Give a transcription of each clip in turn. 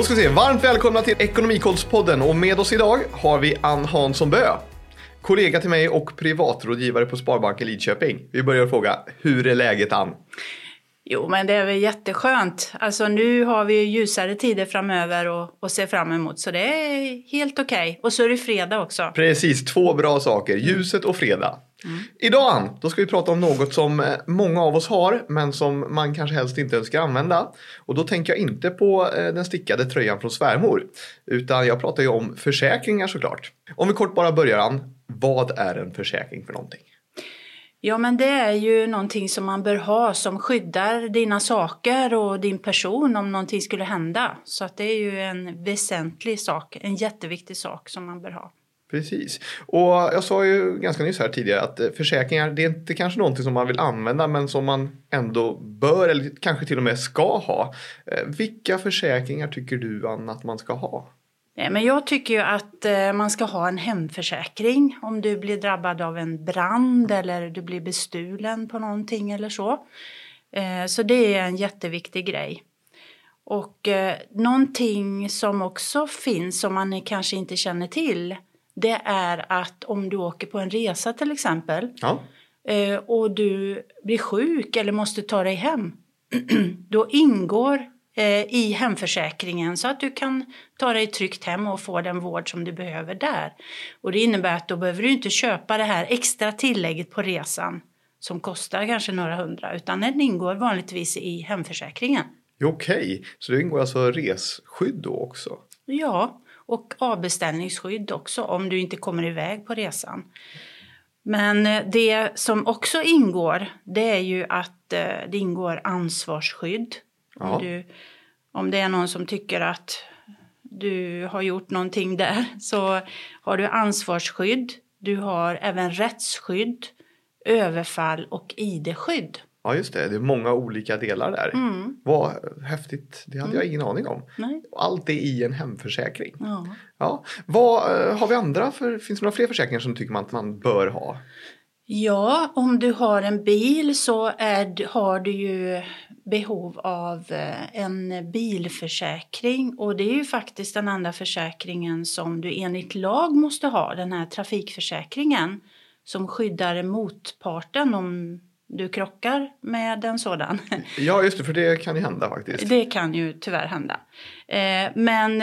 Då ska vi se, varmt välkomna till Ekonomikollspodden och med oss idag har vi Ann Hansson Bö. Kollega till mig och privatrådgivare på Sparbanken Lidköping. Vi börjar fråga, hur är läget Ann? Jo, men det är väl jätteskönt. Alltså nu har vi ljusare tider framöver att se fram emot, så det är helt okej. Okay. Och så är det fredag också. Precis, två bra saker, ljuset och fredag. Mm. Idag Ann, då ska vi prata om något som eh, många av oss har men som man kanske helst inte önskar använda. Och då tänker jag inte på eh, den stickade tröjan från svärmor utan jag pratar ju om försäkringar såklart. Om vi kort bara börjar Ann, vad är en försäkring för någonting? Ja, men det är ju någonting som man bör ha som skyddar dina saker och din person om någonting skulle hända. Så att det är ju en väsentlig sak, en jätteviktig sak som man bör ha. Precis. Och jag sa ju ganska nyss här tidigare att eh, försäkringar det är inte kanske någonting som man vill använda men som man ändå bör eller kanske till och med ska ha. Eh, vilka försäkringar tycker du Anna att man ska ha? Men jag tycker ju att eh, man ska ha en hemförsäkring om du blir drabbad av en brand eller du blir bestulen på någonting eller så. Så det är en jätteviktig grej. Och någonting som också finns som man kanske inte känner till det är att om du åker på en resa till exempel ja. Eh, och du blir sjuk eller måste ta dig hem, då ingår eh, i hemförsäkringen så att du kan ta dig tryggt hem och få den vård som du behöver där. Och det innebär att då behöver du inte köpa det här extra tillägget på resan som kostar kanske några hundra utan den ingår vanligtvis i hemförsäkringen. Okej, okay. så det ingår alltså resskydd då också? Ja, och avbeställningsskydd också om du inte kommer iväg på resan. Men eh, det som också ingår det är ju att eh, det ingår ansvarsskydd. Ja. Om, du, om det är någon som tycker att du har gjort någonting där så har du ansvarsskydd. Du har även rättsskydd, överfall och ID-skydd. Ja just det, det är många olika delar där. Mm. Vad häftigt, det hade mm. jag ingen aning om. Nej. Allt är i en hemförsäkring. Ja. Ja. Vad eh, har vi andra för, finns det några fler försäkringar som tycker man att man bör ha? Ja, om du har en bil så är, har du ju behov av eh, en bilförsäkring och det är ju faktiskt den enda försäkringen som du enligt lag måste ha, den här trafikförsäkringen som skyddar motparten om du krockar med en sådan. Ja, just det, för det kan ju hända faktiskt. Det kan ju tyvärr hända. Eh, men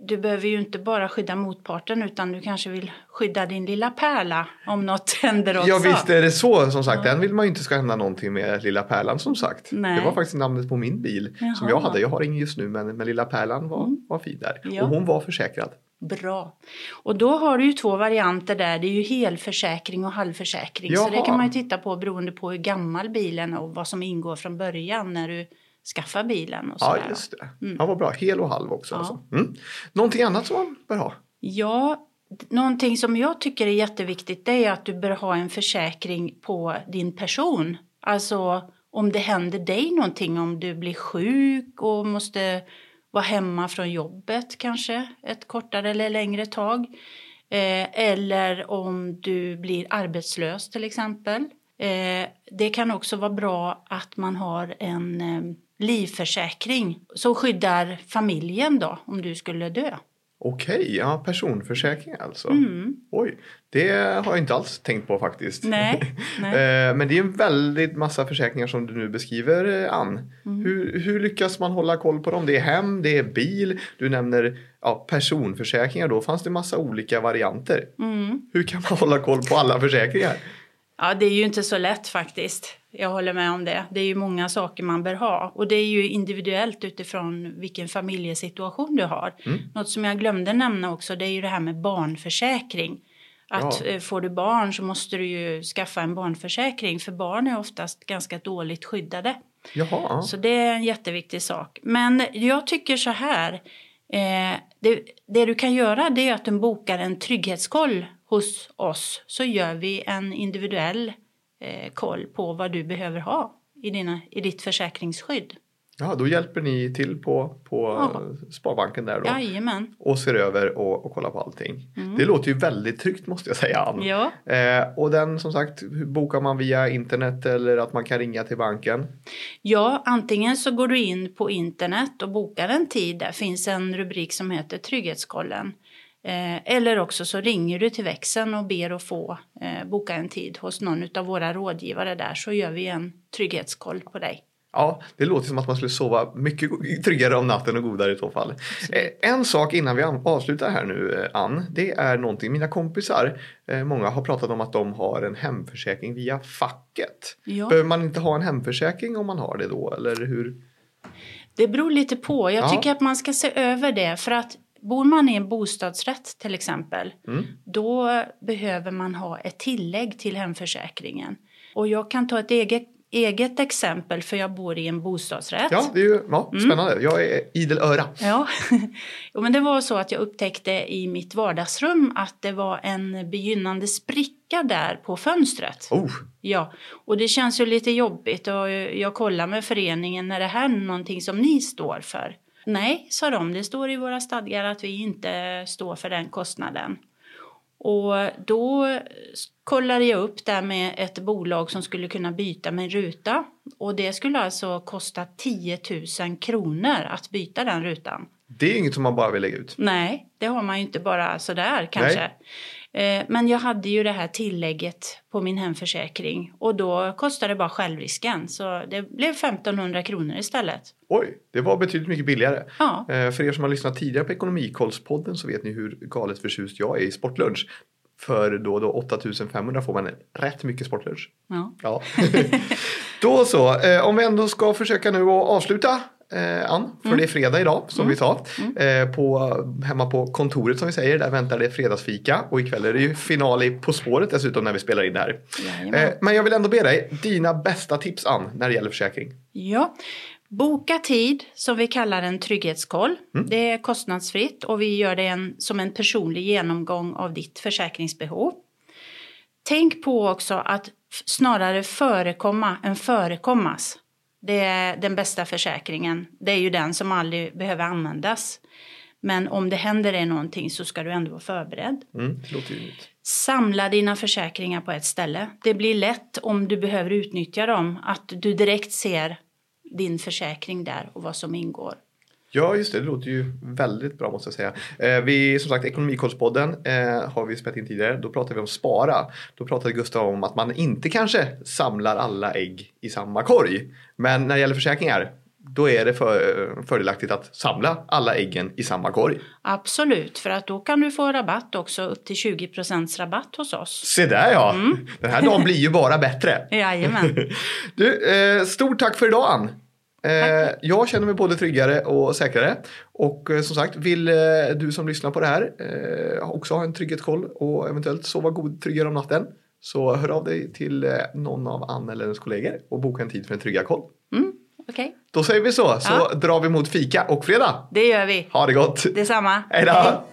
du behöver ju inte bara skydda motparten utan du kanske vill skydda din lilla pärla om något händer också. Ja visst är det så som sagt. Ja. Den vill man ju inte ska hända någonting med lilla pärlan som sagt. Nej. Det var faktiskt namnet på min bil Jaha. som jag hade. Jag har ingen just nu men, men lilla pärlan var, mm. var fin där. Ja. Och hon var försäkrad. Bra. Och då har du ju två varianter där. Det är ju helförsäkring och halvförsäkring. Jaha. Så det kan man ju titta på beroende på hur gammal bilen är och vad som ingår från början när du skaffar bilen. Och ja, just det. Mm. Ja, vad bra. Hel och halv också. Ja. Alltså. Mm. Någonting annat som man bör ha? Ja, någonting som jag tycker är jätteviktigt det är att du bör ha en försäkring på din person. Alltså om det händer dig någonting, om du blir sjuk och måste vara hemma från jobbet kanske ett kortare eller längre tag. Eh, eller om du blir arbetslös till exempel. Eh, det kan också vara bra att man har en eh, livförsäkring som skyddar familjen då om du skulle dö. Okej, ja personförsäkring alltså. Mm. Oj, det har jag inte alls tänkt på faktiskt. Nej, nej. Eh, men det är en väldigt massa försäkringar som du nu beskriver eh, Ann. Mm. Hur, hur, lyckas man hålla koll på dem? Det är hem, det är bil, du nämner ja, personförsäkringar. Då fanns det massa olika varianter. Mm. Hur kan man hålla koll på alla försäkringar? Ja, det är ju inte så lätt faktiskt. Jag håller med om det. Det är ju många saker man bör ha och det är ju individuellt utifrån vilken familjesituation du har. Mm. Något som jag glömde nämna också, det är ju det här med barnförsäkring. Att ja. Eh, får du barn så måste du ju skaffa en barnförsäkring för barn är oftast ganska dåligt skyddade. Jaha. Så det är en jätteviktig sak. Men jag tycker så här. Eh, det, det, du kan göra det är att du bokar en trygghetskoll hos oss så gör vi en individuell eh, koll på vad du behöver ha i, dina, i ditt försäkringsskydd. Ja, då hjälper ni till på, på Ja. Sparbanken där då. Jajamän. Och ser över och, och kollar på allting. Mm. Det låter ju väldigt tryggt måste jag säga Ann. Ja. Eh, och den som sagt, bokar man via internet eller att man kan ringa till banken? ja, antingen så går du in på internet och bokar en tid. Där finns en rubrik som heter Trygghetskollen. Eh, eller också så ringer du till växeln och ber att få eh, boka en tid hos någon av våra rådgivare där så gör vi en trygghetskoll på dig. Ja, det låter som att man skulle sova mycket tryggare om natten och godare i så fall. Eh, En sak innan vi avslutar här nu Ann, det är någonting mina kompisar, många har pratat om att de har en hemförsäkring via facket. Ja. Behöver man inte ha en hemförsäkring om man har det då eller hur? Det beror lite på. Jag Ja. tycker att man ska se över det för att bor man i en bostadsrätt till exempel Mm. då behöver man ha ett tillägg till hemförsäkringen. Och jag kan ta ett eget, eget exempel för jag bor i en bostadsrätt. Ja, det är ju ja, Mm. spännande. Jag är idel öra. Ja. men det var så att jag upptäckte i mitt vardagsrum att det var en begynnande spricka där på fönstret. Oh, Ja, och det känns ju lite jobbigt och jag kollar med föreningen, är det här någonting som ni står för? Nej, sa de, det står i våra stadgar att vi inte står för den kostnaden. Och då kollade jag upp där med ett bolag som skulle kunna byta min ruta. Och det skulle alltså kosta 10 000 kronor att byta den rutan. det är inget som man bara vill lägga ut. Nej, det har man ju inte bara sådär kanske. Eh, Men jag hade ju det här tillägget på min hemförsäkring och då kostade det bara självrisken. Så det blev 1500 kronor istället. Oj, det var betydligt mycket billigare. Ja, Eh, För er som har lyssnat tidigare på Ekonomikollspodden så vet ni hur galet förtjust jag är i sportlunch. För då, då 8500 får man rätt mycket sportlunch. ja. Ja. då så, eh, om vi ändå ska försöka nu att avsluta eh, Ann, för Mm. det är fredag idag som vi sa. Eh, på, hemma på kontoret som vi säger, där väntar det fredagsfika och ikväll är det ju final i På spåret dessutom när vi spelar in det här. Eh, men jag vill ändå be dig, dina bästa tips Ann när det gäller försäkring. Ja, boka tid som vi kallar en trygghetskoll. Det är kostnadsfritt och vi gör det en, som en personlig genomgång av ditt försäkringsbehov. Tänk på också att snarare förekomma än förekommas. Det är den bästa försäkringen. Det är ju den som aldrig behöver användas. Men om det händer dig någonting så ska du ändå vara förberedd. Mm. Samla dina försäkringar på ett ställe. Det blir lätt om du behöver utnyttja dem att du direkt ser din försäkring där och vad som ingår. Ja, just det. Det låter ju väldigt bra måste jag säga. Eh, vi, som sagt, Ekonomikollspodden eh, har vi spelat in tidigare. Då pratade vi om spara. Då pratade Gustav om att man inte kanske samlar alla ägg i samma korg. Men när det gäller försäkringar, då är det för, fördelaktigt att samla alla äggen i samma korg. Absolut, för att då kan du få rabatt också, upp till 20 rabatt hos oss. Se där ja! Den här dagen blir ju bara bättre. Jajamän. Du, eh, stort tack för idag Ann. Eh, Tack. jag känner mig både tryggare och säkrare. Och eh, som sagt, vill eh, du som lyssnar på det här eh, också ha en trygghetskoll och eventuellt sova god tryggare om natten. Så hör av dig till eh, någon av Ann eller hennes kollegor och boka en tid för en tryggarkoll. Mm, Okej, Då säger vi så, så Ja. drar vi mot fika och fredag. det gör vi. Ha det gott! Detsamma. Hej då!